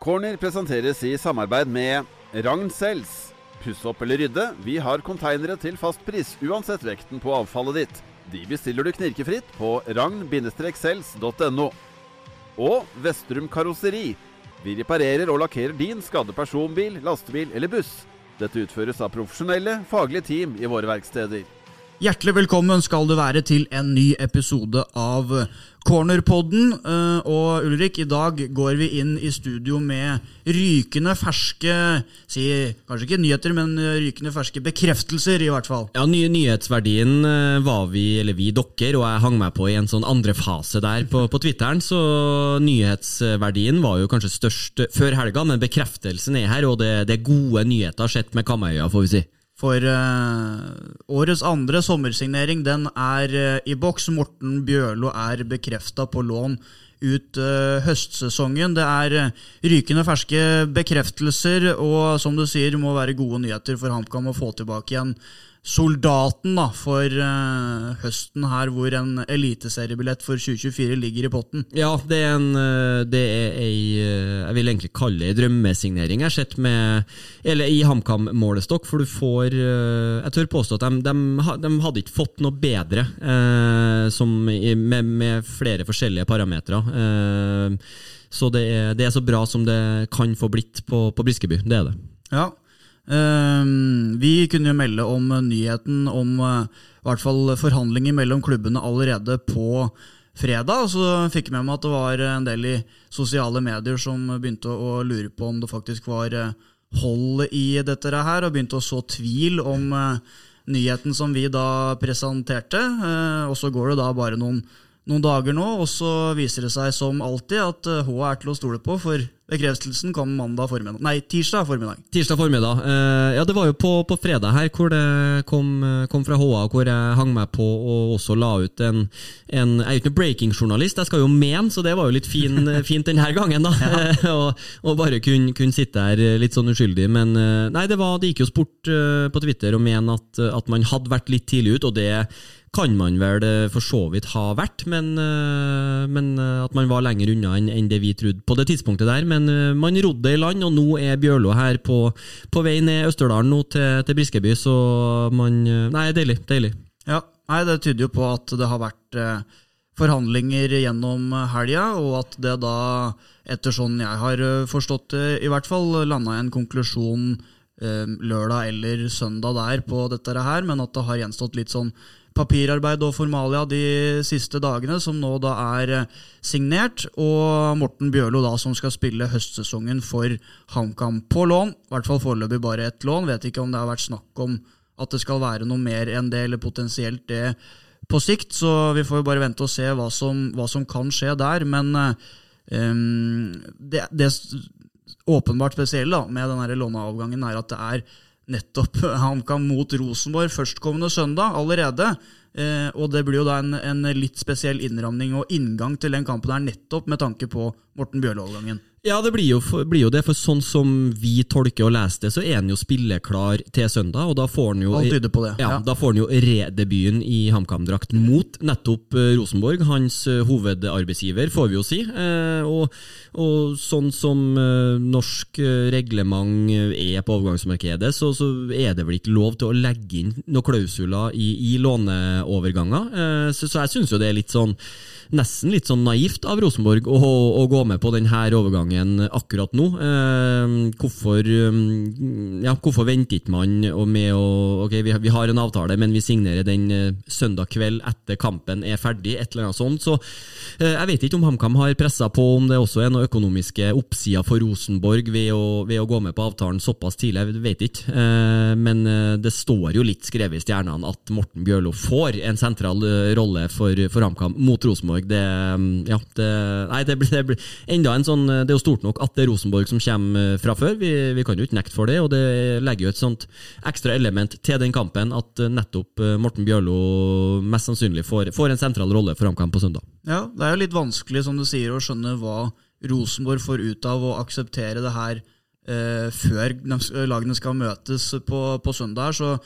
Corner presenteres i samarbeid med Ragn Sells. Puss opp eller rydde, vi har konteinere til fast pris uansett vekten på avfallet ditt. De bestiller du knirkefritt på ragn-sells.no. Og Vestrum Karosseri. Vi reparerer og lakkerer din skadde personbil, lastebil eller buss. Dette utføres av profesjonelle, faglige team i våre verksteder. Hjertelig velkommen skal du være til en ny episode av Cornerpodden. Eh, Og Ulrik, i dag går vi inn i studio med rykende ferske si, Kanskje ikke nyheter, men rykende ferske bekreftelser, i hvert fall. Ja, nye Nyhetsverdien eh, var vi, eller vi, dokker, og jeg hang meg på i en sånn andre fase der på, på Twitteren, så nyhetsverdien var jo kanskje størst før helga, men bekreftelsen er her, og det, det er gode nyheter sett med Kamøya, får vi si. For uh, årets andre sommersignering den er uh, i boks. Morten Bjørlo er bekrefta på lån ut uh, høstsesongen. Det er rykende ferske bekreftelser, og som du sier, må være gode nyheter for HamKam å få tilbake igjen soldaten da, for uh, høsten her, hvor en eliteseriebillett for 2024 ligger i potten. Ja, det er en eh, Det er ei eh, Jeg vil egentlig kalle det ei drømmesignering. Jeg har sett med Eller i HamKam-målestokk, for du får Jeg tør påstå at de, de, de hadde ikke fått noe bedre eh, som, med, med flere forskjellige parametere. Eh, så det er, det er så bra som det kan få blitt på, på Briskeby. Det er det. Ja. Ehm, vi kunne jo melde om eh, nyheten om eh, i hvert fall forhandlinger mellom klubbene allerede på fredag. Så fikk jeg med meg at det var en del i sosiale medier som begynte å lure på om det faktisk var eh, hold i dette her, og begynte å så tvil om nyheten som vi da presenterte. Og så går det da bare noen noen dager nå, og så viser det seg som alltid at H er til å stole på, for bekreftelsen kom mandag formiddag. Nei, tirsdag formiddag. Tirsdag formiddag. Eh, ja, det var jo på, på fredag her hvor det kom, kom fra HA, hvor jeg hang meg på og også la ut en, en Jeg er jo ikke noen breaking-journalist, jeg skal jo mene, så det var jo litt fin, fint denne gangen, da. og, og bare kunne kun sitte her litt sånn uskyldig. Men eh, nei, det, var, det gikk jo sport eh, på Twitter å mene at, at man hadde vært litt tidlig ut, og det kan man vel eh, for så vidt ha vært, men, eh, men eh, at man var lenger unna enn det vi trodde på det tidspunktet der. Men man rodde i land, og nå er Bjørlo her på, på vei ned Østerdalen nå til, til Briskeby, så man Nei, deilig. Deilig. Ja, nei, Det tyder jo på at det har vært forhandlinger gjennom helga, og at det da, etter sånn jeg har forstått det, i hvert fall landa en konklusjon lørdag eller søndag der på dette her, men at det har gjenstått litt sånn papirarbeid og formalia de siste dagene, som nå da er eh, signert. Og Morten Bjørlo, da, som skal spille høstsesongen for HamKam på lån. I hvert fall foreløpig bare ett lån. Vet ikke om det har vært snakk om at det skal være noe mer enn det, eller potensielt det på sikt. Så vi får jo bare vente og se hva som, hva som kan skje der. Men um, det, det åpenbart spesielle da, med denne låneavgangen er at det er nettopp HamKam mot Rosenborg førstkommende søndag allerede. Eh, og det blir jo da en, en litt spesiell innramning og inngang til den kampen her nettopp med tanke på Morten Bjørlo-overgangen. Ja, det blir jo, for, blir jo det, for sånn som vi tolker og leser det, så er han jo spilleklar til søndag, og da får han jo. Ja, Ja. Da får han jo redebuten i HamKam-drakt mot nettopp eh, Rosenborg, hans eh, hovedarbeidsgiver, får vi jo si. Eh, og, og sånn som norsk reglement er på overgangsmarkedet, så, så er det vel ikke lov til å legge inn noen klausuler i, i låneoverganger. Så, så jeg syns jo det er litt sånn Nesten litt sånn naivt av Rosenborg å, å gå med på denne overgangen akkurat nå. Eh, hvorfor, eh, ja, hvorfor venter ikke man med å Ok, vi, vi har en avtale, men vi signerer den eh, søndag kveld etter kampen er ferdig, et eller annet sånt. Så eh, jeg vet ikke om HamKam har pressa på om det også er noen økonomiske oppsider for Rosenborg ved å, ved å gå med på avtalen såpass tidlig, jeg vet ikke. Eh, men eh, det står jo litt skrevet i stjernene at Morten Bjørlo får en sentral eh, rolle for, for HamKam mot Rosenborg. Det, mm, ja, det, nei, det blir, det blir enda en sånn Det er jo stort nok at det er Rosenborg som kommer eh, fra før. Vi, vi kan jo ikke nekte for det, og det legger jo et sånt ekstra element til den kampen at eh, nettopp eh, Morten Bjørlo mest sannsynlig får, får en sentral rolle for HamKam på søndag. Ja, det er jo litt vanskelig, som du sier, å skjønne hva Rosenborg får ut av å akseptere det her eh, før lagene skal møtes på, på søndag. Så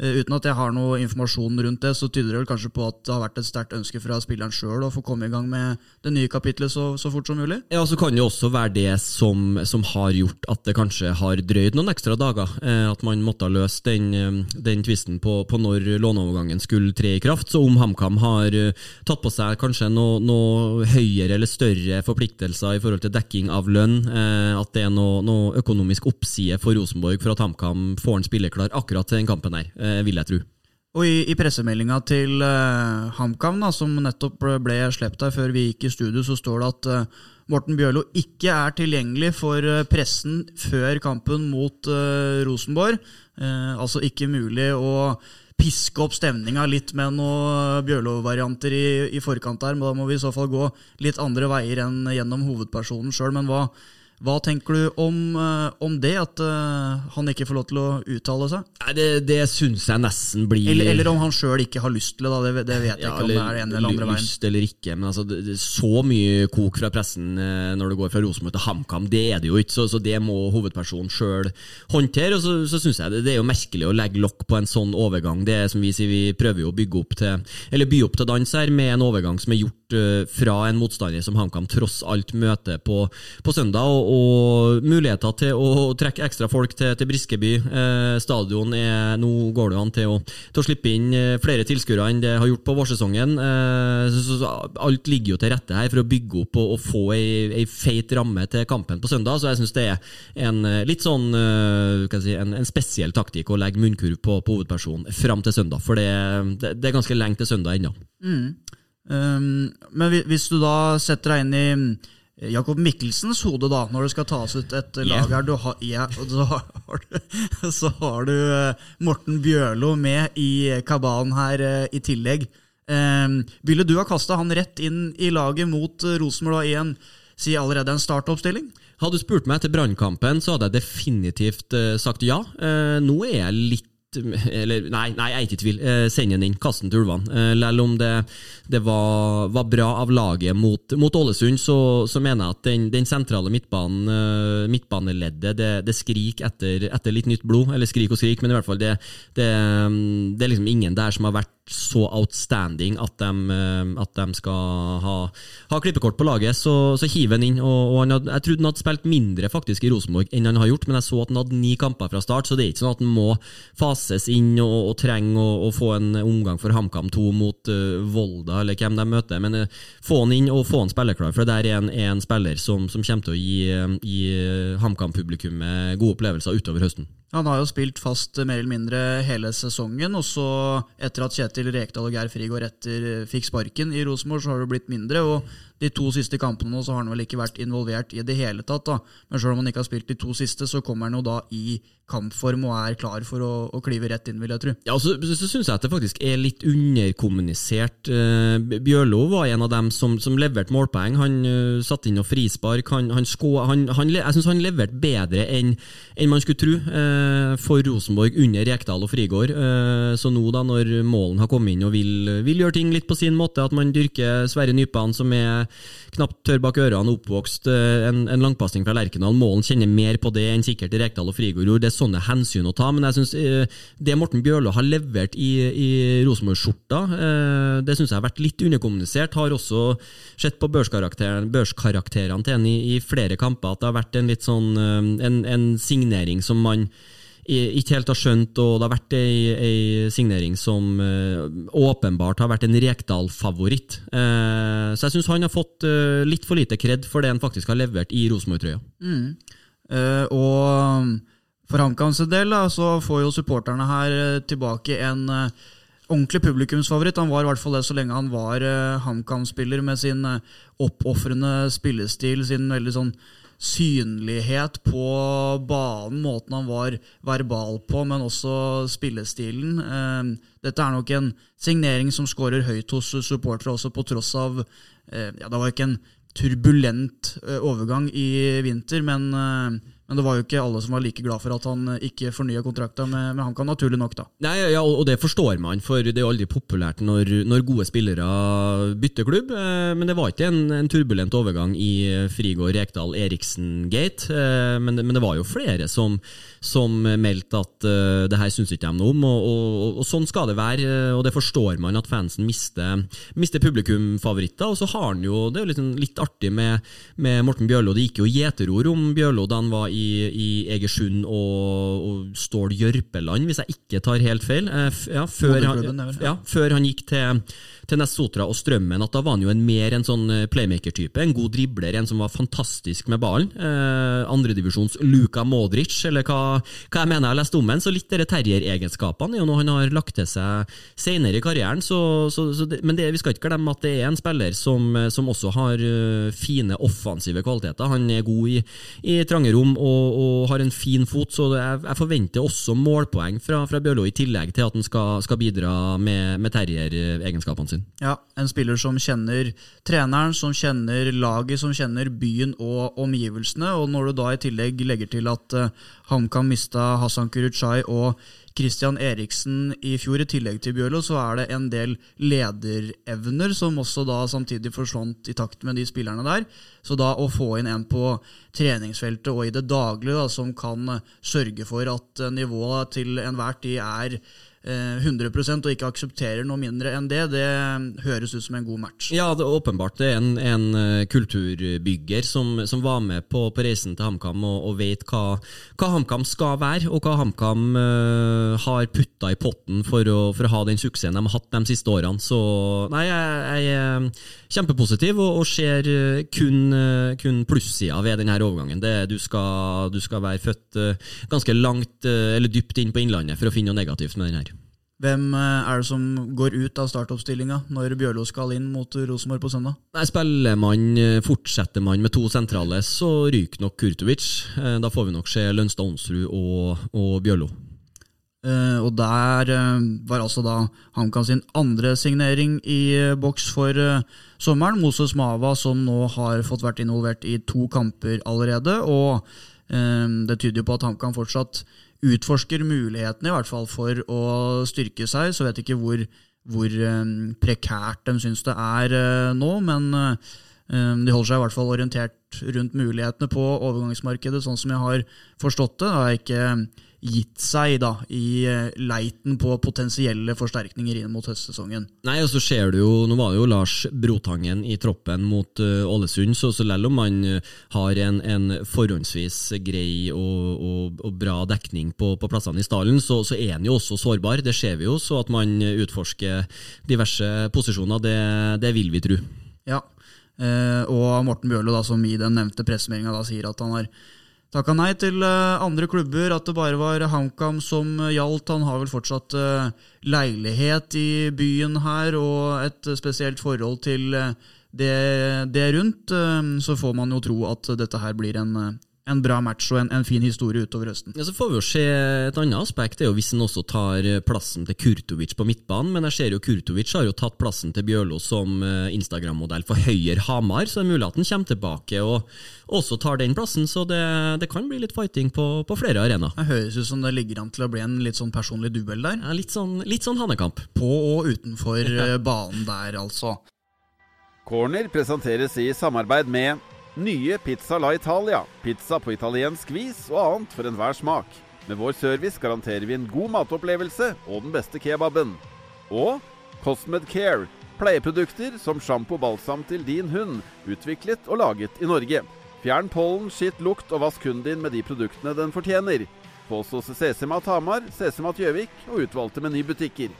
uten at jeg har noe informasjon rundt det, så tyder det vel kanskje på at det har vært et sterkt ønske fra spilleren sjøl å få komme i gang med det nye kapitlet så, så, fort som mulig. Ja, så kan det jo også være det som, som, har gjort at det kanskje har drøyd noen ekstra dager. Eh, at man måtte ha løst den, eh, den tvisten på, på, når låneovergangen skulle tre i kraft. Så om HamKam har tatt på seg kanskje noe, noe, høyere eller større forpliktelser i forhold til dekking av lønn, at det er noe, noe økonomisk oppside for Rosenborg for at HamKam får en spiller akkurat til den kampen her. Eh, vil jeg tro. Og I, i pressemeldinga til uh, HamKam, som nettopp ble sluppet her før vi gikk i studio, så står det at uh, Morten Bjørlo ikke er tilgjengelig for uh, pressen før kampen mot Rosenborg. altså ikke mulig å piske opp stemninga litt med noen Bjørlo-varianter i, i, forkant der, men da må vi i så fall gå litt andre veier enn gjennom hovedpersonen sjøl. Men hva, hva tenker du om, eh, om det, at uh, han ikke får lov til å uttale seg? Nei, Det, det syns jeg nesten blir Eller, eller om han sjøl ikke har lyst til det, da. Det, det vet jeg ja, ikke om det er en eller andre veien. Lyst eller ikke, men altså, det, det, så mye kok fra pressen uh, når det går fra Rosenborg til HamKam, det er det jo ikke. Så, så det må hovedpersonen sjøl håndtere. Og så, så syns jeg det, det, er jo merkelig å legge lokk på en sånn overgang. Det er som vi sier, vi prøver jo å bygge opp til Eller by opp til dans her med en overgang som er gjort fra en motstander som HamKam tross alt møter på, på søndag. og og muligheter til å trekke ekstra folk til, til Briskeby. Eh, stadion er Nå går det an til å, til å slippe inn eh, flere tilskuere enn det har gjort på vårsesongen. Eh, så, så, alt ligger jo til rette her for å bygge opp og, og få ei, ei, feit ramme til kampen på søndag. Så jeg syns det er en eh, litt sånn eh, si, en, en, spesiell taktikk å legge munnkurv på, på hovedpersonen fram til søndag. For det, det, det er ganske lenge til søndag ennå. Mm. Um, men hvis du da setter deg inn i Jakob Mikkelsens hode, da, når det skal tas ut et lag her. Du har, ja, så, har du, så har du eh, Morten Bjørlo med i kabalen her eh, i tillegg. Eh, ville du ha kasta han rett inn i laget mot eh, Rosenborg i en si allerede en startoppstilling? Hadde du spurt meg etter Brannkampen, så hadde jeg definitivt eh, sagt ja. Eh, nå er jeg litt eller, nei, nei, jeg er ikke i tvil. Eh, send den inn. Kast den til ulvene. Eh, Selv om det, det var, var, bra av laget mot, mot Ålesund, så, så, mener jeg at den, den sentrale midtbanen, eh, midtbaneleddet, det, det skriker etter, etter, litt nytt blod. Eller skrik og skrik, men i hvert fall det, det, det er liksom ingen der som har vært så outstanding at de, eh, at de skal ha, ha, klippekort på laget. Så, så hiv han inn. Og, og hadde, jeg trodde han hadde spilt mindre faktisk i Rosenborg enn han har gjort, men jeg så at han hadde ni kamper fra start, så det er ikke sånn at han må fases inn og, og trenger å, få en omgang for HamKam 2 mot uh, Volda, eller hvem de møter. Men uh, få han inn og få han spillerklar, for det er en, en spiller som, som, kommer til å gi, uh, gi HamKam-publikummet gode opplevelser utover høsten. Han har jo spilt fast mer eller mindre hele sesongen. og så Etter at Kjetil Rekdal og Geir Frigård etter fikk sparken i Rosenborg, så har det blitt mindre. og De to siste kampene nå så har han vel ikke vært involvert i det hele tatt. da. Men selv om han ikke har spilt de to siste, så kommer han jo da i kampform og er klar for å, å klive rett inn, vil jeg tro. Ja, Så, så, syns jeg at det faktisk er litt underkommunisert. Uh, Bjørlo var en av dem som, som leverte målpoeng. Han uh, satte inn noe frispark. Han, han, sko, han, han Jeg syns han leverte bedre enn, enn man skulle tro uh, for Rosenborg under Rekdal og Frigård. så nå, da, når Målen har kommet inn og vil, vil, gjøre ting litt på sin måte, at man dyrker Sverre Nypan, som er knapt tørr bak ørene, oppvokst, en, en langpasning fra Lerkendal Målen kjenner mer på det enn sikkert Rekdal og Frigård. Det sånne hensyn å ta. Men jeg synes eh, det Morten Bjørlo har levert i, i Rosenborg-skjorta, eh, det syns jeg har vært litt underkommunisert. Har også sett på børskarakterene til en i, i, flere kamper at det har vært en litt sånn eh, en, en signering som man ikke helt har skjønt, og det har vært ei, ei signering som uh, åpenbart har vært en Rekdal-favoritt. Uh, så jeg syns han har fått uh, litt for lite kred for det han faktisk har levert i Rosenborg-trøya. Mm. og for HamKams del da, så får jo supporterne her tilbake en ordentlig publikumsfavoritt. Han var i hvert fall det så lenge han var HamKam-spiller med sin oppofrende spillestil, sin veldig sånn synlighet på banen, måten han var verbal på, men også spillestilen. Uh, dette er nok en signering som skårer høyt hos supportere, også på tross av ja, Det var ikke en turbulent overgang i vinter, men Men det var jo ikke alle som var like glad for at han eh, ikke fornya kontrakta med, med HamKam, naturlig nok, da. Nei, ja, og det forstår man, for det er jo aldri populært når, når gode spillere bytter klubb. Eh, men det var ikke en, en turbulent overgang i Frigård Rekdal Eriksen-gate. Eh, men, men, det var jo flere som, som meldte at det her syns ikke de noe om, og, og, og, sånn skal det være. Og det forstår man at fansen mister, mister publikumfavoritter. Og så har han jo, det er jo litt, litt artig med, med Morten Bjørlo, det gikk jo gjeterord om Bjørlo da han var i i, Egersund og, og Stål Jørpeland, hvis jeg ikke tar helt feil. Eh, ja, før, han, ja, før han gikk til til Nessotra og Strømmen at da var han jo en mer en sånn eh, playmaker-type. En god dribler, en som var fantastisk med ballen. Eh, Andredivisjons Luka Modric, eller hva, hva, jeg mener jeg har om ham. Så litt dere terrieregenskapene er jo noe han har lagt til seg senere i karrieren. Så, så, så det, men det, vi skal ikke glemme at det er en spiller som, som også har uh, fine offensive kvaliteter. Han er god i, i trange rom og, og, har en fin fot, så jeg, jeg forventer også målpoeng fra, fra Bjørlo, i tillegg til at han skal, skal bidra med, med terrieregenskapene sin. Ja, en spiller som kjenner treneren, som kjenner laget, som kjenner byen og omgivelsene. Og når du da i tillegg legger til at uh, HamKam mista Hassan Kuruchai og Christian Eriksen i fjor, i tillegg til Bjørlo, så er det en del lederevner som også da samtidig forsvant i takt med de spillerne der. Så da å få inn en på treningsfeltet og i det daglige da, som kan sørge for at nivået til enhver tid er 100 eh, og ikke aksepterer noe mindre enn det, det høres ut som en god match. Ja, det er åpenbart det er en, en eh, kulturbygger som, som, var med på, på reisen til HamKam og, og, vet hva, hva HamKam skal være, og hva HamKam uh, har putta i potten for å, for å, ha den suksessen de har hatt de siste årene. Så nei, jeg, jeg er kjempepositiv og, og ser kun, kun plussida ved denne overgangen. Det, du, skal, du skal være født ganske langt, eller dypt inn på Innlandet for å finne noe negativt med den her. Hvem eh, er det som går ut av startoppstillinga når Bjørlo skal inn mot Rosenborg på søndag? Nei, Spiller man, eh, Fortsetter man med to sentrale, så ryker nok Kurtovic. Eh, da får vi nok se Lønstad Onsrud og, og Bjørlo. Eh, og der var altså da HamKam sin andre signering i boks for sommeren. Moses Mava, som nå har fått vært involvert i to kamper allerede. Og det tyder jo på at HamKam fortsatt utforsker mulighetene, i hvert fall for å styrke seg. Så vet jeg ikke hvor, hvor um, prekært de syns det er uh, nå, men um, de holder seg i hvert fall orientert rundt mulighetene på overgangsmarkedet, sånn som jeg har forstått det. Det er ikke gitt seg da, i eh, leiten på potensielle forsterkninger inn mot høstsesongen. Nei, og så ser du jo, Nå var det jo Lars Brotangen i troppen mot uh, Ålesund, så, så selv om man uh, har en, en, forhåndsvis grei og, og, og bra dekning på, på plassene i stallen, så, så, er han jo også sårbar. Det ser vi jo, så at man utforsker diverse posisjoner, det, det vil vi tro. Ja, uh, og Morten Bjørlo, da, som i den nevnte pressemeldinga sier at han har takka nei til uh, andre klubber, at det bare var HamKam som gjaldt. Han har vel fortsatt uh, leilighet i byen her og et spesielt forhold til uh, det, det, rundt. så får man jo tro at dette her blir en en bra match og en, en, fin historie utover høsten. Ja, så får vi jo se Et annet aspekt det er jo hvis han også tar eh, plassen til Kurtovic på midtbanen. Men jeg ser jo Kurtovic har jo tatt plassen til Bjørlo som eh, Instagram-modell for Høyer Hamar. Så det er mulig at han kommer tilbake og også tar den plassen. Så det, det kan bli litt fighting på, på flere arenaer. Det høres ut som det ligger an til å bli en litt sånn personlig duell der. Ja, Litt sånn, litt sånn hanekamp. På og utenfor. Eh, banen der, altså. Corner presenteres i samarbeid med Nye Pizza La Italia. Pizza på italiensk vis og annet for enhver smak. Med vår service garanterer vi en god matopplevelse og den beste kebaben. Og Cosmed Care. Pleieprodukter som sjampo og balsam til din hund. Utviklet og laget i Norge. Fjern pollen, skitt, lukt og vask hunden din med de produktene den fortjener. Få oss hos CC-Mat Hamar, CC-Mat Gjøvik og utvalgte menybutikker.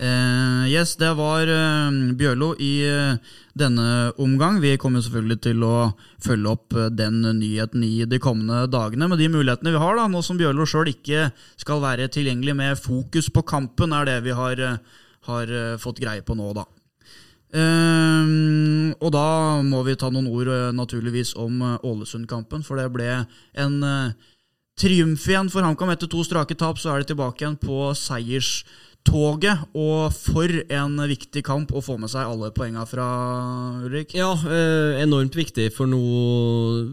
Uh, yes, det var uh, Bjørlo i uh, denne omgang. Vi kommer selvfølgelig til å følge opp den nyheten i de kommende dagene. Med de mulighetene vi har, da, nå som Bjørlo sjøl ikke skal være tilgjengelig med fokus på kampen, er det vi har, har fått greie på nå, da. og da må vi ta noen ord naturligvis om Ålesund-kampen, for det ble en triumf igjen for HamKam. Etter to strake tap så er de tilbake igjen på seiers toget, og for en viktig kamp å få med seg alle poengene fra Ulrik. Ja, eh, enormt viktig, for nå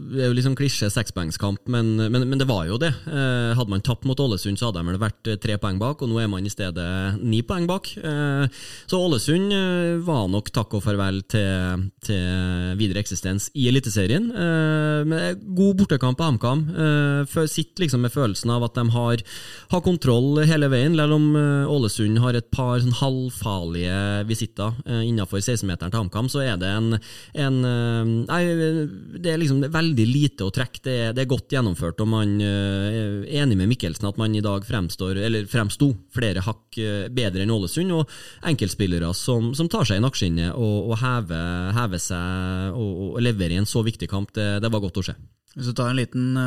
Det er jo liksom klisjé sekspoengskamp, men, men, men, det var jo det. Eh, hadde man tapt mot Ålesund, så hadde de vært eh, tre poeng bak, og nå er man i stedet ni poeng bak. Eh, så Ålesund eh, var nok takk og farvel til, til videre eksistens i Eliteserien. Eh, men god bortekamp på HamKam. sitter liksom med følelsen av at de har, har kontroll hele veien, selv om Ålesund har et par sånn halvfarlige visitter innenfor 16-meteren til HamKam, så er det en, en Nei, det er liksom veldig lite å trekke. Det det er godt gjennomført, og man er enig med Mikkelsen at man i dag fremstår, eller fremsto flere hakk bedre enn Ålesund, og enkeltspillere som, som tar seg i nakkeskinnet og, og hever, hever, seg og, og leverer i en så viktig kamp, det, det var godt å se. Hvis du tar en liten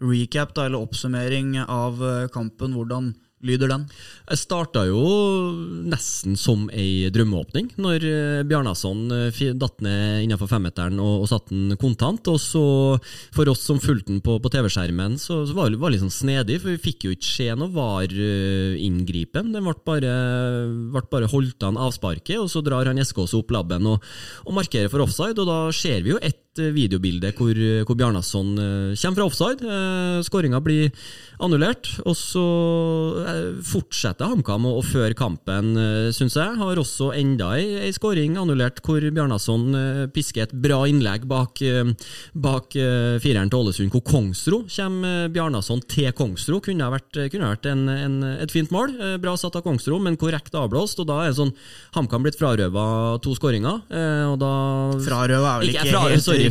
recap da, eller oppsummering av kampen, hvordan lyder den? Jeg starta jo nesten som ei drømmeåpning, når eh, Bjarnason eh, datt ned innenfor femmeteren og, og satte den kontant. Og så, for oss som fulgte den på, på TV-skjermen, så, så, var det litt sånn snedig, for vi fikk jo ikke se noe VAR-inngripen. Den ble bare, ble bare holdt an avsparket, og så drar han Eskås opp labben og, og markerer for offside, og da ser vi jo ett videobilde hvor, hvor Bjarnason kommer fra offside. Skåringa blir annullert, og så fortsetter HamKam å føre kampen, eh, syns jeg. Har også enda ei, ei skåring annullert hvor Bjarnason eh, pisker et bra innlegg bak, eh, bak fireren til Ålesund, hvor Kongsro kommer Bjarnason til Kongsro. Kunne ha vært, kunne vært en, en, et fint mål. Bra satt av Kongsro, men korrekt avblåst. og Da er det sånn HamKam blitt frarøva to skåringer. Frarøva er vel ikke, ikke helt Sorry,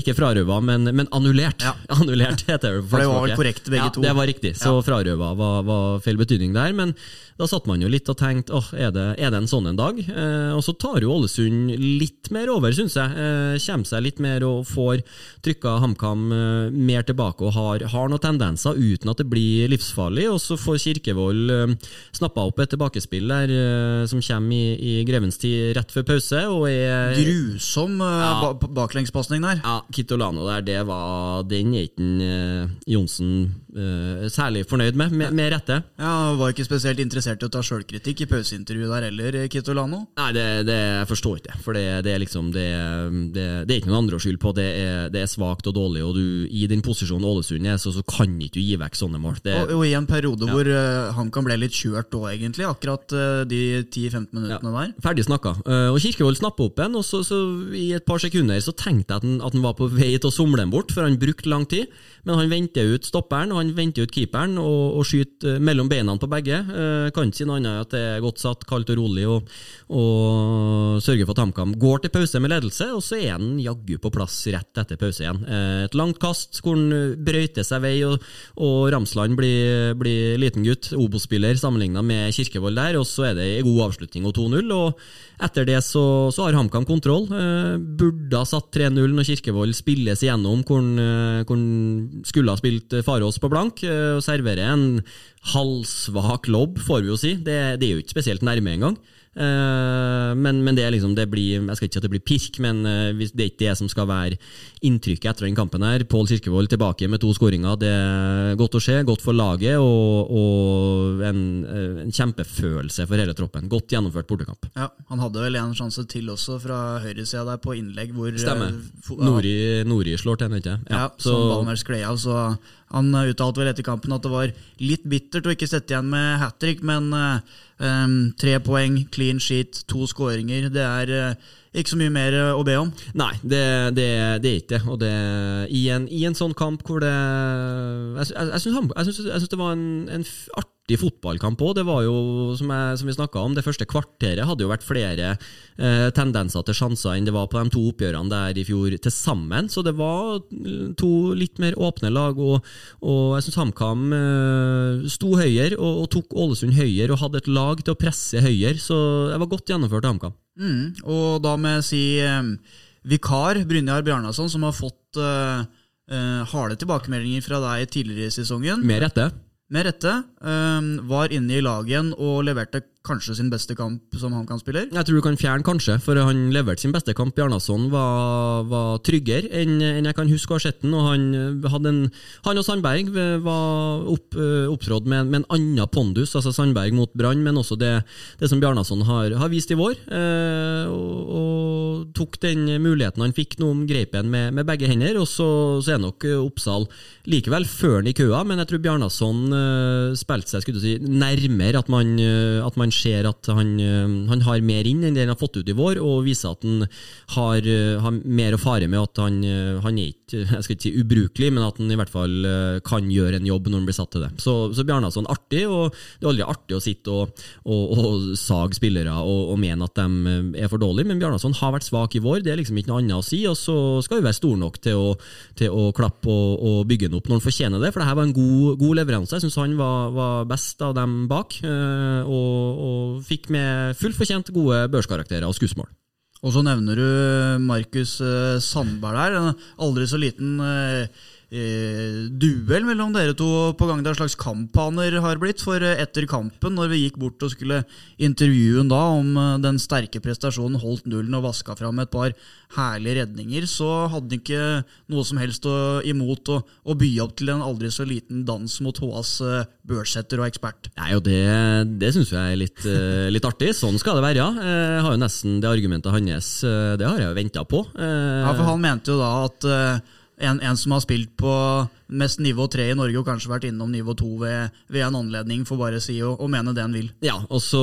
ikke frarøva, men, men annullert. Ja. Annullert heter det. For det var vel korrekt begge ja, to. Det var riktig, så frarøva var, var feil betydning der. men da satt man jo litt og tenkte åh, er, det, er det en sånn en dag? Eh, og så tar jo Ålesund litt mer over, syns jeg. Eh, kommer seg litt mer og får trykka HamKam eh, mer tilbake og har, har, noen tendenser uten at det blir livsfarlig. Og så får Kirkevold eh, snappa opp et tilbakespill der eh, som kommer i, i grevens tid rett før pause. Og er Grusom eh, ja, baklengspasning der. Ja, Kitolano der, det var Den er ikke eh, Johnsen særlig fornøyd med, med, med rette. Ja, var ikke spesielt interessert i å ta sjølkritikk i pauseintervjuet der heller, Kitolano? Nei, det, det jeg forstår ikke For det, det, er liksom det, det, er ikke noen andre å skylde på. Det er, det er svakt og dårlig, og du, i din posisjon Ålesund er, så, så kan ikke du gi vekk sånne mål. Og, og, i en periode ja. hvor uh, han kan bli litt kjørt òg, egentlig. Akkurat uh, de 10-15 minuttene ja. der. Ferdig snakka. Uh, og Kirkevold snappa opp en, og så, så, i et par sekunder så tenkte jeg at han, at han var på vei til å somle den bort, for han brukte lang tid. Men han venter ut stopperen og han venter ut keeperen og, og skyter mellom beina på begge. Eh, kan ikke si noe annet at det er godt satt, kaldt og rolig, og, og sørger for at HamKam går til pause med ledelse, og så er han jaggu på plass rett etter pause igjen. Eh, et langt kast hvor han brøyter seg vei, og, og Ramsland blir, blir liten gutt, Obos-spiller sammenligna med Kirkevold der, og så er det en god avslutning og 2-0. og etter det så, så har HamKam kontroll. Eh, burde ha satt 3-0 når Kirkevold spilles igjennom hvor han, eh, skulle ha spilt Farås på blank, eh, og serverer en halvsvak lobb, får vi jo si. Det, det er jo ikke spesielt nærme engang. Uh, men, men, det er liksom, det blir, jeg skal ikke si at det blir pirk, men uh, det er ikke det som skal være inntrykket etter den kampen. her. Pål Kirkevold tilbake med to skåringer. Det er godt å se, godt for laget og, og en, uh, en, kjempefølelse for hele troppen. Godt gjennomført bortekamp. Ja, Han hadde vel en sjanse til også fra høyresida der på innlegg hvor Stemmer. Nori, Nori slår til, ikke Ja, ja så, som ballen skled av. så han uttalte vel etter kampen at det var litt bittert å ikke sette igjen med hat trick, men um, tre poeng, clean sheet, to skåringer. Det er uh, ikke så mye mer å be om. Nei, det, det, det er ikke. Og det, i, en, i en sånn kamp hvor det Jeg, jeg, jeg syns det var en, en artig artig fotballkamp òg. Det var jo, som, jeg, som vi snakka om, det første kvarteret hadde jo vært flere eh, tendenser til sjanser enn det var på de to oppgjørene der i fjor til sammen. Så det var to litt mer åpne lag, og, og jeg syns HamKam eh, sto høyere og, og, tok Ålesund høyere og hadde et lag til å presse høyere. Så det var godt gjennomført av HamKam. Mm, og da må jeg si eh, vikar Brynjar Bjarnason, som har fått eh, eh harde tilbakemeldinger fra deg tidligere i sesongen. Med rette med rette, ehm, var inne i laget igjen og leverte kanskje sin beste kamp som han kan spille? Jeg tror du kan fjerne kanskje, for han leverte sin beste kamp. Bjarnason var, var tryggere enn, enn jeg kan huske å ha sett den. Og han, hadde en, han og Sandberg var opp, opptrådt med, med, en annen pondus, altså Sandberg mot Brann, men også det, det som Bjarnason har, har, vist i vår. Eh, og, og, tok den muligheten han fikk nå, greipen med, med begge hender. Og så, så er nok Oppsal likevel før han i køa, men jeg tror Bjarnason eh, spilte seg skulle du si, nærmere at man, at man ser at han, uh, han, har mer inn enn det han har fått ut i vår, og viser at han har, har mer å fare med at han, han, er ikke jeg skal ikke si ubrukelig, men at han i hvert fall kan gjøre en jobb når han blir satt til det. Så, så Bjarnason artig, og det er aldri artig å sitte og, og, og sage spillere og, og, mene at de er for dårlige, men Bjarnason har vært svak i vår, det er liksom ikke noe annet å si, og så skal vi være store nok til å, til å klappe og, og bygge den opp når han fortjener det, for det her var en god, god leveranse. Jeg syns han var, var, best av dem bak, eh, og, og fikk med fullt fortjent gode børskarakterer og skussmål. Og så nevner du Markus eh, Sandberg der. Aldri så liten eh, eh, duell mellom dere to på gang. Det er en slags kamphaner har blitt. For eh, etter kampen, når vi gikk bort og skulle intervjue da om eh, den sterke prestasjonen, holdt nullen og vaska fram et par herlige redninger, så hadde han ikke noe som helst å, imot å, å by opp til en aldri så liten dans mot HAs børsetter børssetter og ekspert. Nei, og Det, det syns jeg er litt, litt, artig. Sånn skal det være. ja. Jeg har jo nesten det argumentet hans, det har jeg jo venta på. Ja, for han mente jo da at en, en, som har spilt på mest nivå tre i Norge, og kanskje vært innom nivå to ved, ved, en anledning, får bare si og, mene det han vil. Ja, og så,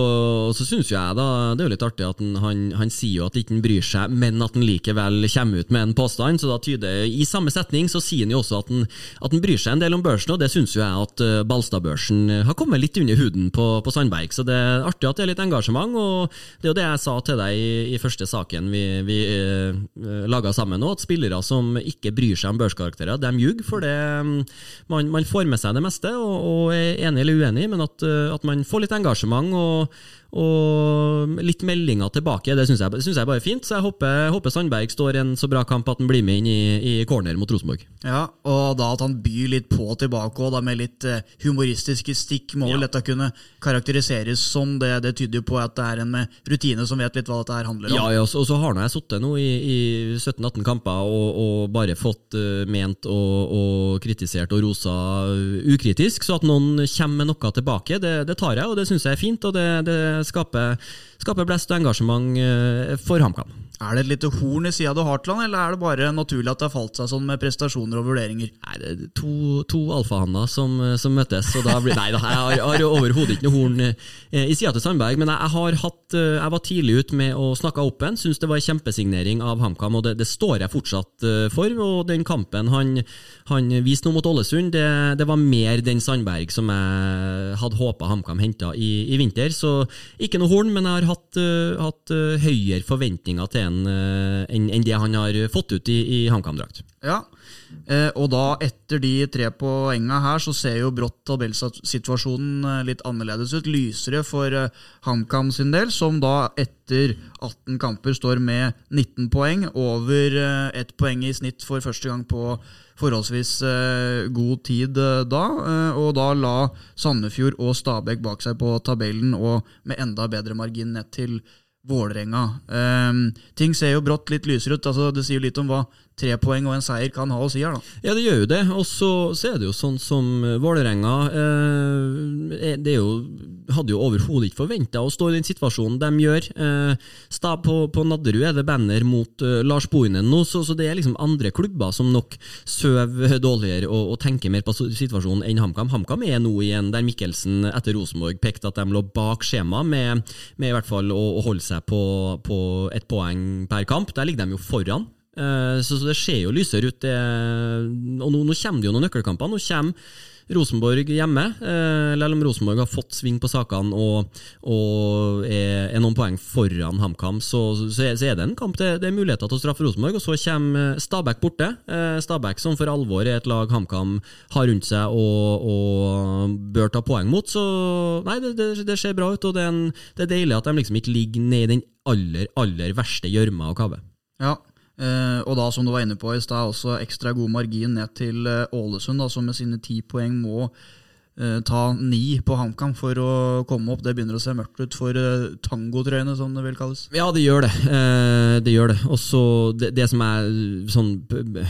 og så syns jeg da det er jo litt artig at han, han, han sier jo at han ikke bryr seg, men at han likevel kommer ut med en påstand. så da tyder I samme setning så sier han jo også at han, at han bryr seg en del om børsen, og det syns jo jeg at uh, Balstad-børsen har kommet litt under huden på, på, Sandberg. Så det er artig at det er litt engasjement, og det er jo det jeg sa til deg i, i første saken vi, vi uh, eh, laga sammen nå, at spillere som ikke bryr seg om børskarakterer, de ljuger. for det Um, man, man, får med seg det meste og, og er enig eller uenig, men at, uh, at man får litt engasjement og, og litt meldinger tilbake, det syns jeg, synes jeg bare er fint. Så jeg håper, håper, Sandberg står i en så bra kamp at han blir med inn i, i corner mot Rosenborg. Ja, og da at han byr litt på tilbake, og da med litt uh, humoristiske stikk, må vel ja. dette kunne karakteriseres som det. Det tyder jo på at det er en med rutine som vet litt hva dette her handler om. Ja, ja og så har nå jeg sittet nå i, i 17-18 kamper og, og, bare fått uh, ment og, og, kritisert og rosa ukritisk, så at noen kommer med noe tilbake, det, det tar jeg, og det syns jeg er fint. og det, det skaper, skaper blest og engasjement eh, for HamKam. Er det et lite horn i sida du har til han, eller er det bare naturlig at det har falt seg sånn med prestasjoner og vurderinger? Nei, det er to, to alfahanner som, som, møtes, og da blir Nei da, jeg har, har overhodet ikke noe horn eh, i sida til Sandberg, men jeg, har hatt eh, Jeg var tidlig ute med å snakke opp en, syns det var en kjempesignering av HamKam, og det, det, står jeg fortsatt for. Og den kampen han, han viste nå mot Ålesund, det, det, var mer den Sandberg som jeg hadde håpa HamKam henta i, i, vinter. Så ikke noe horn, men jeg har hatt, uh, hatt uh, høyere forventninger til en uh, enn en det han har fått ut i, i HamKam-drakt. Ja, eh, og da etter de tre poengene her, så ser jo brått tabellsituasjonen litt annerledes ut. Lysere for HamKam sin del, som da etter 18 kamper står med 19 poeng. Over ett poeng i snitt for første gang på forholdsvis eh, god tid eh, da, eh, og da la Sandefjord og Stabæk bak seg på tabellen, og med enda bedre margin ned til Vålerenga. ting ser jo brått litt lysere ut. altså Det sier litt om hva tre poeng og en seier kan ha å si her, da. Ja, det gjør jo det. Og så er det jo sånn som Vålerenga eh, Det er jo hadde jo overhodet ikke forventa å stå i den situasjonen de gjør. Eh, på, på Nadderud er det banner mot uh, Lars Bohinen nå, så, så, det er liksom andre klubber som nok sover dårligere og, og, tenker mer på situasjonen enn HamKam. HamKam er nå igjen der Mikkelsen etter Rosenborg pekte at de lå bak skjema med, med i hvert fall å, å holde seg på, på ett poeng per kamp. Der ligger de jo foran. Eh, så, det ser jo lysere ut. Det, og nå, nå, kommer det jo noen nøkkelkamper. Nå kommer Rosenborg hjemme. Eh, om Rosenborg har fått sving på sakene og, og er, er, noen poeng foran HamKam, så, så, er, det en kamp det, det er muligheter til å straffe Rosenborg. Og så kommer Stabæk borte. Eh, Stabæk som for alvor er et lag HamKam har rundt seg og, og, bør ta poeng mot. Så nei, det, det, det ser bra ut, og det er, en, det er deilig at de liksom ikke ligger ned i den aller, aller verste gjørma og kave. Ja, og da, som du var inne på i stad, også ekstra god margin ned til uh, Ålesund, da, som med sine ti poeng må eh, ta ni på HamKam for å komme opp. Det begynner å se mørkt ut for eh, tangotrøyene, som det vil kalles. Ja, det gjør det. Eh, det gjør det. Og det, det, som er sånn,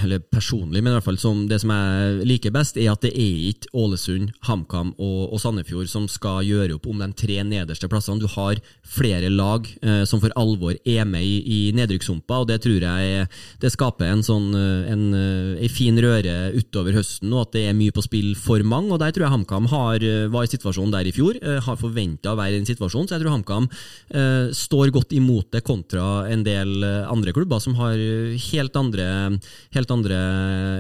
eller personlig, men i hvert fall som det som jeg liker best, er at det er ikke Ålesund, HamKam og, og Sandefjord som skal gjøre opp om de tre nederste plassene. Du har flere lag eh, som for alvor er med i, i nedrykkssumpa, og det tror jeg det skaper en sånn eh, en, en eh, fin røre utover høsten, og at det er mye på spill for mange. og Der tror jeg HamKam eh, var i situasjonen der i fjor, har forventa å være i en situasjon, så jeg tror HamKam eh, står godt imot det kontra en del andre klubber som har helt andre, helt andre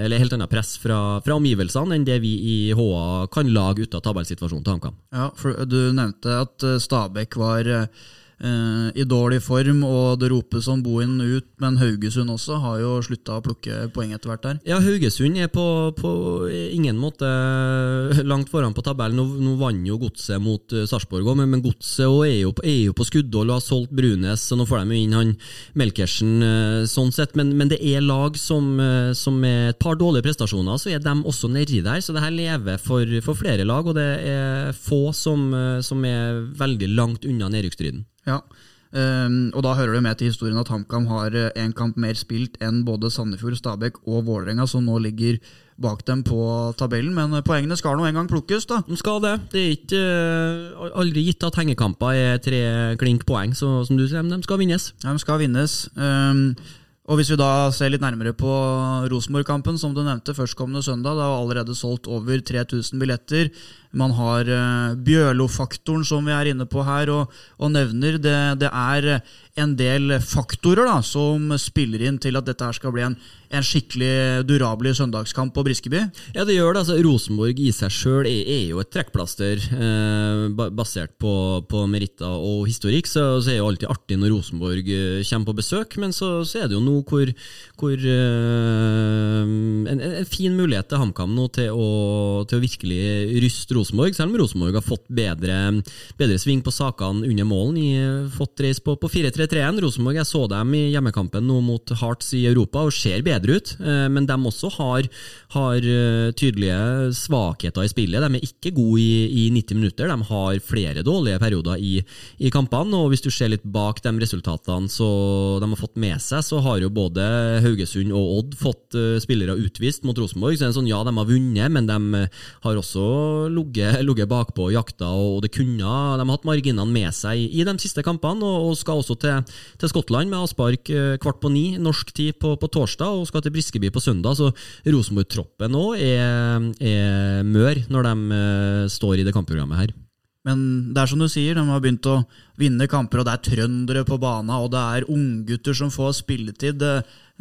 eller helt annet press fra, fra omgivelsene enn det vi i HA kan lage ut av tabellsituasjonen til HamKam. Ja, for Du nevnte at Stabæk var eh, i dårlig form, og det ropes om Bohin ut, men Haugesund også har jo slutta å plukke poeng etter hvert der. Ja, Haugesund er på, på ingen måte langt foran på tabellen. Nå, nå vant jo Godset mot uh, Sarpsborg òg, men, men Godset er, jo, er jo på skuddhold og har solgt Brunes, så nå får de jo inn han Melkersen uh, sånn sett, men, men, det er lag som, uh, som med et par dårlige prestasjoner, så er de også nedi der. Så det her lever for, for flere lag, og det er få som, som er veldig langt unna nedrykksstriden. Ja, um, og da hører det med til historien at HamKam har én eh, kamp mer spilt enn både Sandefjord, Stabæk og Vålerenga, som nå ligger bak dem på tabellen. Men eh, poengene skal nå en gang plukkes, da. De skal det. Det er ikke uh, aldri gitt at hengekamper er tre klink poeng, så som du sier, de skal vinnes. Ja, de skal vinnes. Um, og Hvis vi da ser litt nærmere på Rosenborg-kampen, som du nevnte, førstkommende søndag. Det er allerede solgt over 3000 billetter. Man har uh, Bjørlo-faktoren, som vi er inne på her, og, og nevner. Det, det, er en del faktorer da, som spiller inn til at dette her skal bli en, en skikkelig durabelig søndagskamp på Briskeby. Ja, det gjør det. altså Rosenborg i seg sjøl er, er, jo et trekkplaster, eh, basert på, på, meritter og historikk. Så, så, er det jo alltid artig når Rosenborg eh, kommer på besøk, men så, så er det jo nå hvor, hvor eh, en, en, fin mulighet til HamKam nå til å, til å virkelig ryste Rosenborg, selv om Rosenborg har fått bedre, bedre sving på sakene under målen. I, fått reis på, på 4-3-3-en. Rosenborg, jeg så dem i hjemmekampen nå mot Hearts i Europa og ser bedre ut, eh, men de også har, har eh, tydelige svakheter i spillet. De er ikke gode i, i 90 minutter, de har flere dårlige perioder i, i, kampene. og Hvis du ser litt bak de resultatene så de har fått med seg, så har jo både Haugesund og Odd fått uh, spillere utvist mot Rosenborg. så det er en sånn, Ja, de har vunnet, men de har også ligget bakpå og jakta, og det kunne, de har hatt marginene med seg i, i de siste kampene, og, skal også til, til Skottland med avspark kvart på ni norsk tid på, på torsdag. og skal til Briskeby på søndag, så Rosenborg-troppen òg er, er, mør når de uh, står i det kampprogrammet her. Men det er som du sier, de har begynt å vinne kamper, og det er trøndere på banen, og det er unggutter som får spilletid.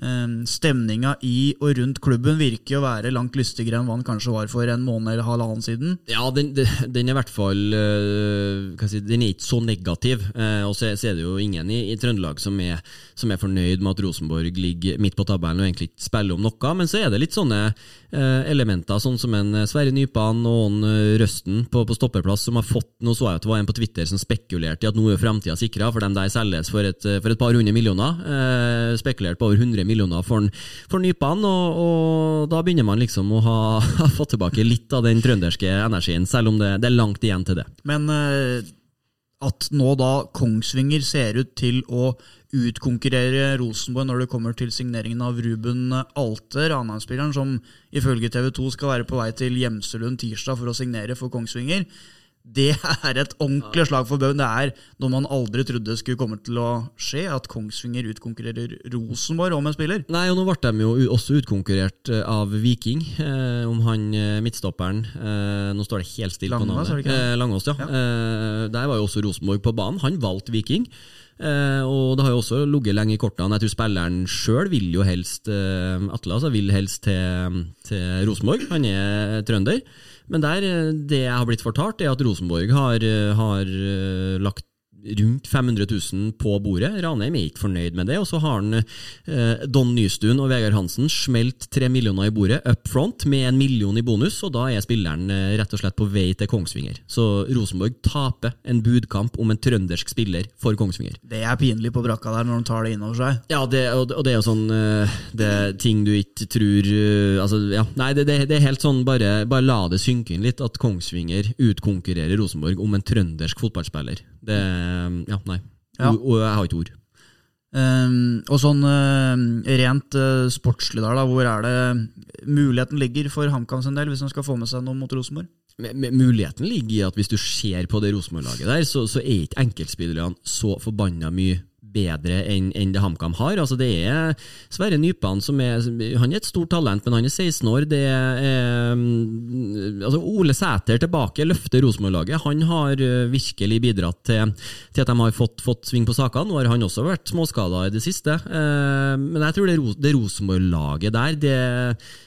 Ehm, stemninga i og rundt klubben virker å være langt lystigere enn hva den kanskje var for en måned eller halvannen siden. Ja, den, den er i hvert fall uh, si, Den er ikke så negativ. Og så, er det jo ingen i, i Trøndelag som er, som er, fornøyd med at Rosenborg ligger midt på tabellen og egentlig ikke spiller om noe. Men så er det litt sånne elementer, sånn som en Sverre Nypan og en Røsten på, på, stoppeplass, som har fått Nå så jeg at det var en på Twitter som spekulerte i at nå er framtida sikra, for dem der selges for et, for et par hundre millioner. spekulert på over 100 100 millioner for, for nypene, og, og, da begynner man liksom å ha, ha, fått tilbake litt av den trønderske energien, selv om det, det er langt igjen til det. Men eh, at nå da Kongsvinger ser ut til å utkonkurrere Rosenborg når det kommer til signeringen av Ruben Alter, Ranheim-spilleren som ifølge TV 2 skal være på vei til Gjemselund tirsdag for å signere for Kongsvinger det er et ordentlig slag for baugen. Det er noe man aldri trodde skulle komme til å skje, at Kongsvinger utkonkurrerer Rosenborg om en spiller. Nei, og nå ble de jo også utkonkurrert eh, av Viking, eh, om han eh, midtstopperen eh, Nå står det helt stille på navnet. Eh, Langås, ja. ja. Eh, der var jo også Rosenborg på banen. Han valgte Viking. Eh, og det har jo også ligget lenge i kortene. Jeg tror spilleren sjøl vil jo helst Atle altså vil helst til, til Rosenborg. Han er trønder. Men der, eh, det jeg har blitt fortalt, er at Rosenborg har, eh, har eh, lagt rundt 500 000 på bordet. Ranheim er ikke fornøyd med det. Og så har han eh, Don Nystuen og Vegard Hansen smelt tre millioner i bordet up front med en million i bonus, og da er spilleren eh, rett og slett på vei til Kongsvinger. Så Rosenborg taper en budkamp om en trøndersk spiller for Kongsvinger. Det er pinlig på brakka der når de tar det inn over seg. Ja, det, og, og det er jo sånn eh, Det er ting du ikke tror eh, Altså, ja. Nei, det, det, det er helt sånn bare, bare la det synke inn litt at Kongsvinger utkonkurrerer Rosenborg om en trøndersk fotballspiller. Det Ja, nei. Ja. Og, og jeg har ikke ord. Um, og sånn uh, rent uh, sportslig der, da, hvor er det muligheten ligger for HamKam sin del, hvis han skal få med seg noe mot Rosenborg? Muligheten ligger i at hvis du ser på det Rosenborg-laget der, så, så er ikke enkeltspillerne så forbanna mye bedre enn en det HamKam har. Altså Det er Sverre Nypan som er Han er et stort talent, men han er 16 år. Det er mm, altså Ole Sæter tilbake løfter Rosenborg-laget. Han har eh, virkelig bidratt til, til at de har fått, fått sving på sakene. Nå har han også vært småskada i det siste. Eh, Men jeg tror det, det Rosenborg-laget der, det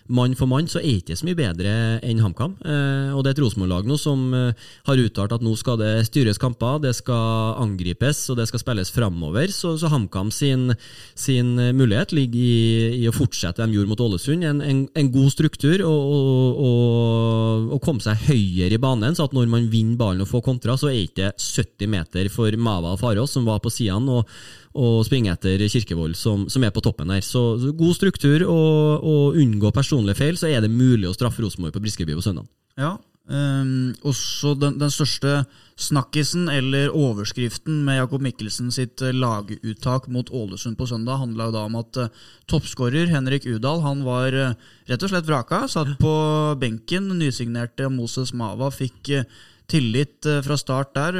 mann for mann, så er det ikke så mye bedre enn HamKam. Eh, Og det er et Rosenborg-lag nå som har uttalt at nå skal det styres kamper, det skal angripes og det skal spilles framover. Så, så HamKam sin, sin eh, mulighet ligger i, i å fortsette det de gjorde mot Ålesund. En, en, en god struktur og, og, komme seg høyere i banen, så at når man vinner ballen og får kontra, så er ikke 70 meter for Mava og Farås, som var på sidene. og og springe etter Kirkevold, som, som er på toppen der. Så, så god struktur og, og unngå personlige feil, så er det mulig å straffe Rosenborg på Briskeby på søndag. Ja. Um, også den, den største snakkisen, eller overskriften, med Jakob Mikkelsen sitt eh, laguttak mot Ålesund på søndag, handla jo da om at uh, toppskårer Henrik Udal han var uh, rett og slett vraka. Satt på benken. Nysignerte Moses Mava fikk uh, tillit fra start der.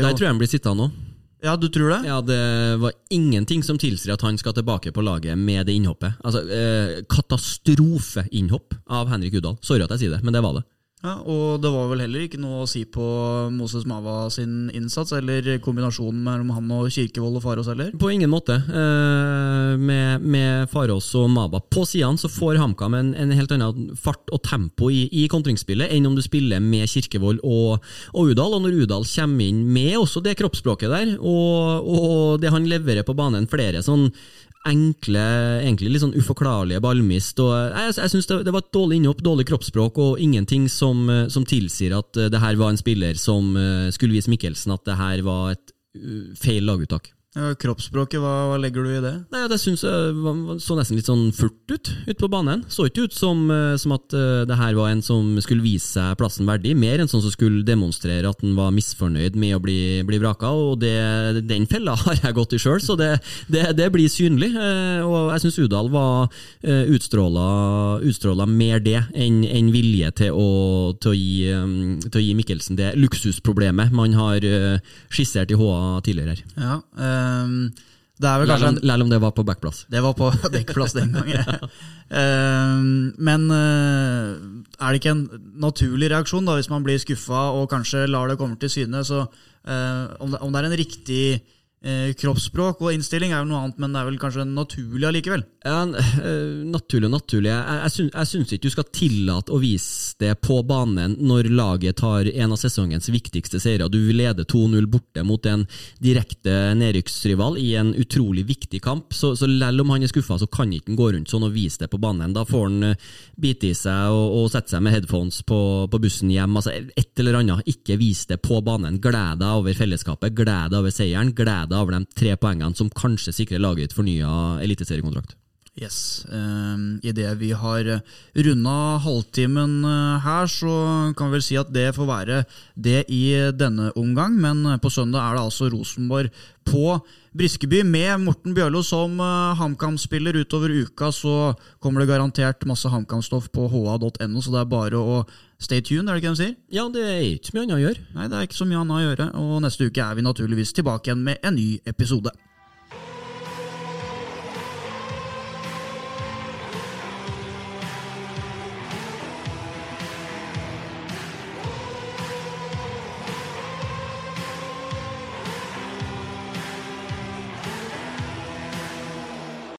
Der tror jeg han blir sittende nå. Ja, du tror det? Ja, Det var ingenting som tilsier at han skal tilbake på laget med det innhoppet. Altså, eh, Katastrofeinnhopp av Henrik Udal. Sorry at jeg sier det, men det var det. Ja, og det var vel heller ikke noe å si på Moses Mava sin innsats, eller kombinasjonen mellom han og Kirkevold og Farås heller? På ingen måte. Eh, med, med Farås og Maba på sidene så får HamKam en, en helt annen fart og tempo i, i kontringsspillet enn om du spiller med Kirkevold og, og Udal. Og når Udal kommer inn med også det kroppsspråket der, og, og det han leverer på banen, flere sånn enkle, egentlig litt sånn uforklarlige ballmist. Og jeg jeg syns det, det var et dårlig innhopp, dårlig kroppsspråk og ingenting som, eh, som tilsier at eh, det her var en spiller som eh, skulle vise Mikkelsen at det her var et feil laguttak. Ja, kroppsspråket, hva, hva legger du i det? Nei, Det synes jeg så nesten litt sånn furt ut ute på banen. Så ikke ut som, eh, som at eh, det her var en som skulle vise seg plassen verdig, mer enn sånn som skulle demonstrere at han var misfornøyd med å bli, bli vraka. Og det, den fella har jeg gått i sjøl, så det, det, det blir synlig. Eh, Og jeg syns Udal var eh, utstråla, utstråla mer det enn en vilje til å, til, å gi, til å gi Mikkelsen det luksusproblemet man har skissert i HA tidligere her. Ja, det er vel kanskje en Selv om det var på backplass. Det var på dekkplass den gangen. ja. men eh, er det ikke en naturlig reaksjon da, hvis man blir skuffa og kanskje lar det komme til syne? Så, eh, om, det, om det er en riktig eh, kroppsspråk og innstilling, er jo noe annet, men det er vel kanskje naturlig allikevel? Ja, eh, naturlig og naturlig. Jeg, jeg, syns, jeg syns ikke du skal tillate å vise det på banen når laget tar en av sesongens viktigste seire. Du leder 2-0 borte mot en direkte nedrykksrival i en utrolig viktig kamp. Så, så selv om han er skuffa, så kan ikke han gå rundt sånn og vise det på banen. Da får han eh, bite i seg og, og sette seg med headphones på, på bussen hjem. Altså et eller annet. Ikke vis det på banen. Gled deg over fellesskapet, gled deg over seieren, gled deg over de tre poengene som kanskje sikrer laget ditt fornya eliteseriekontrakt. Yes. Um, Idet vi har runda halvtimen eh, her, så kan vi vel si at det får være det i denne omgang. Men på søndag er det altså Rosenborg på Briskeby med Morten Bjørlo som HamKam-spiller utover uka. Så kommer det garantert masse HamKam-stoff på ha.no, så det er bare å stay tuned, er det ikke de sier? Ja, det er ikke så mye annet å gjøre. Nei, det er ikke så mye annet å gjøre. Og neste uke er vi naturligvis tilbake igjen med en ny episode.